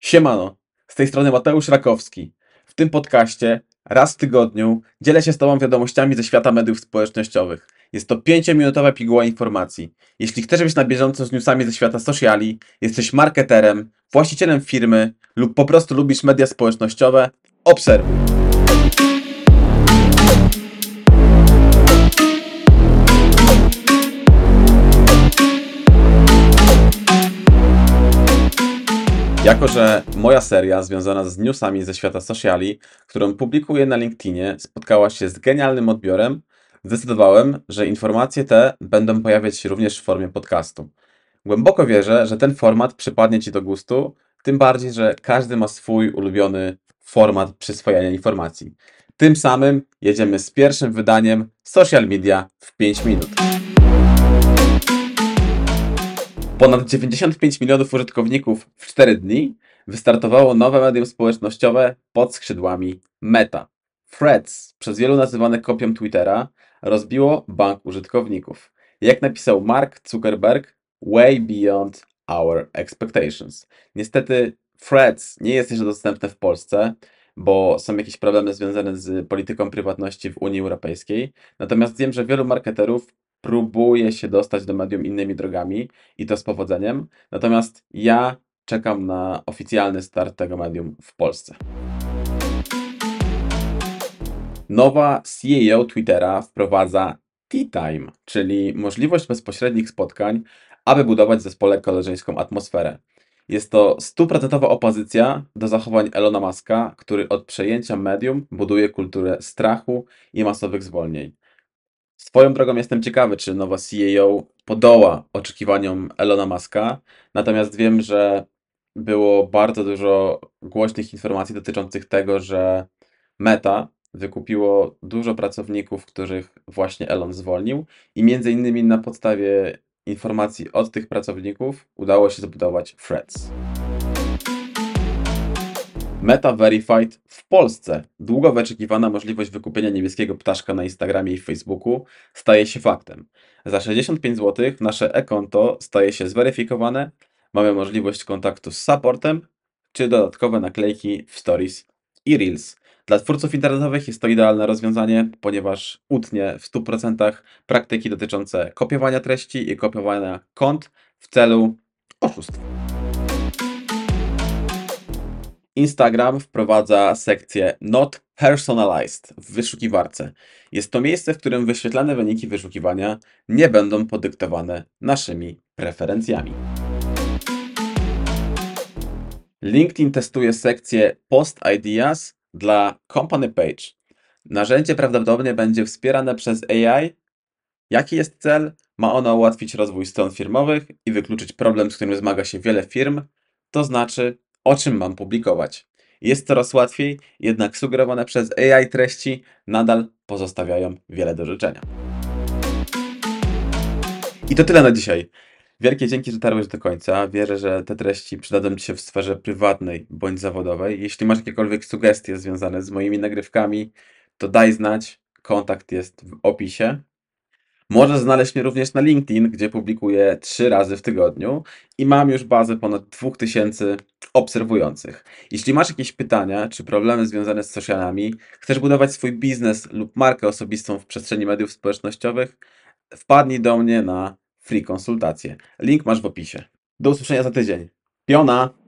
Siemano, z tej strony Mateusz Rakowski. W tym podcaście raz w tygodniu dzielę się z Tobą wiadomościami ze świata mediów społecznościowych. Jest to 5-minutowa piguła informacji. Jeśli chcesz być na bieżąco z newsami ze świata sociali, jesteś marketerem, właścicielem firmy lub po prostu lubisz media społecznościowe, obserwuj. Jako, że moja seria związana z newsami ze świata sociali, którą publikuję na LinkedInie, spotkała się z genialnym odbiorem, zdecydowałem, że informacje te będą pojawiać się również w formie podcastu. Głęboko wierzę, że ten format przypadnie Ci do gustu, tym bardziej, że każdy ma swój ulubiony format przyswajania informacji. Tym samym jedziemy z pierwszym wydaniem Social Media w 5 minut. Ponad 95 milionów użytkowników w 4 dni wystartowało nowe medium społecznościowe pod skrzydłami Meta. Threads, przez wielu nazywane kopią Twittera, rozbiło bank użytkowników. Jak napisał Mark Zuckerberg, way beyond our expectations. Niestety Threads nie jest jeszcze dostępne w Polsce, bo są jakieś problemy związane z polityką prywatności w Unii Europejskiej. Natomiast wiem, że wielu marketerów próbuje się dostać do medium innymi drogami i to z powodzeniem. Natomiast ja czekam na oficjalny start tego medium w Polsce. Nowa CEO Twittera wprowadza Tea Time, czyli możliwość bezpośrednich spotkań, aby budować w zespole koleżeńską atmosferę. Jest to stuprocentowa opozycja do zachowań Elona Muska, który od przejęcia medium buduje kulturę strachu i masowych zwolnień. Swoją drogą jestem ciekawy, czy nowa CEO podoła oczekiwaniom Elona Muska, natomiast wiem, że było bardzo dużo głośnych informacji dotyczących tego, że Meta wykupiło dużo pracowników, których właśnie Elon zwolnił i między innymi na podstawie informacji od tych pracowników udało się zbudować Threads. Meta Verified w Polsce. Długo wyczekiwana możliwość wykupienia niebieskiego ptaszka na Instagramie i Facebooku staje się faktem. Za 65 zł nasze e-konto staje się zweryfikowane, mamy możliwość kontaktu z supportem, czy dodatkowe naklejki w Stories i Reels. Dla twórców internetowych jest to idealne rozwiązanie, ponieważ utnie w 100% praktyki dotyczące kopiowania treści i kopiowania kont w celu oszustw. Instagram wprowadza sekcję Not Personalized w wyszukiwarce. Jest to miejsce, w którym wyświetlane wyniki wyszukiwania nie będą podyktowane naszymi preferencjami. LinkedIn testuje sekcję Post Ideas dla Company Page. Narzędzie prawdopodobnie będzie wspierane przez AI. Jaki jest cel? Ma ono ułatwić rozwój stron firmowych i wykluczyć problem, z którym zmaga się wiele firm, to znaczy o czym mam publikować. Jest coraz łatwiej, jednak sugerowane przez AI treści nadal pozostawiają wiele do życzenia. I to tyle na dzisiaj. Wielkie dzięki, że dotarłeś do końca. Wierzę, że te treści przydadzą Ci się w sferze prywatnej bądź zawodowej. Jeśli masz jakiekolwiek sugestie związane z moimi nagrywkami, to daj znać. Kontakt jest w opisie. Możesz znaleźć mnie również na LinkedIn, gdzie publikuję trzy razy w tygodniu i mam już bazę ponad 2000 obserwujących. Jeśli masz jakieś pytania czy problemy związane z socialami, chcesz budować swój biznes lub markę osobistą w przestrzeni mediów społecznościowych, wpadnij do mnie na free konsultację. Link masz w opisie. Do usłyszenia za tydzień. Piona!